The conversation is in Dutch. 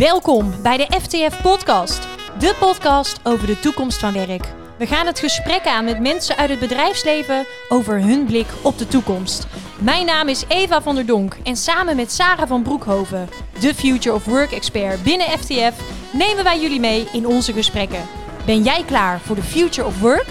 Welkom bij de FTF Podcast, de podcast over de toekomst van werk. We gaan het gesprek aan met mensen uit het bedrijfsleven over hun blik op de toekomst. Mijn naam is Eva van der Donk en samen met Sarah van Broekhoven, de Future of Work expert binnen FTF, nemen wij jullie mee in onze gesprekken. Ben jij klaar voor de Future of Work?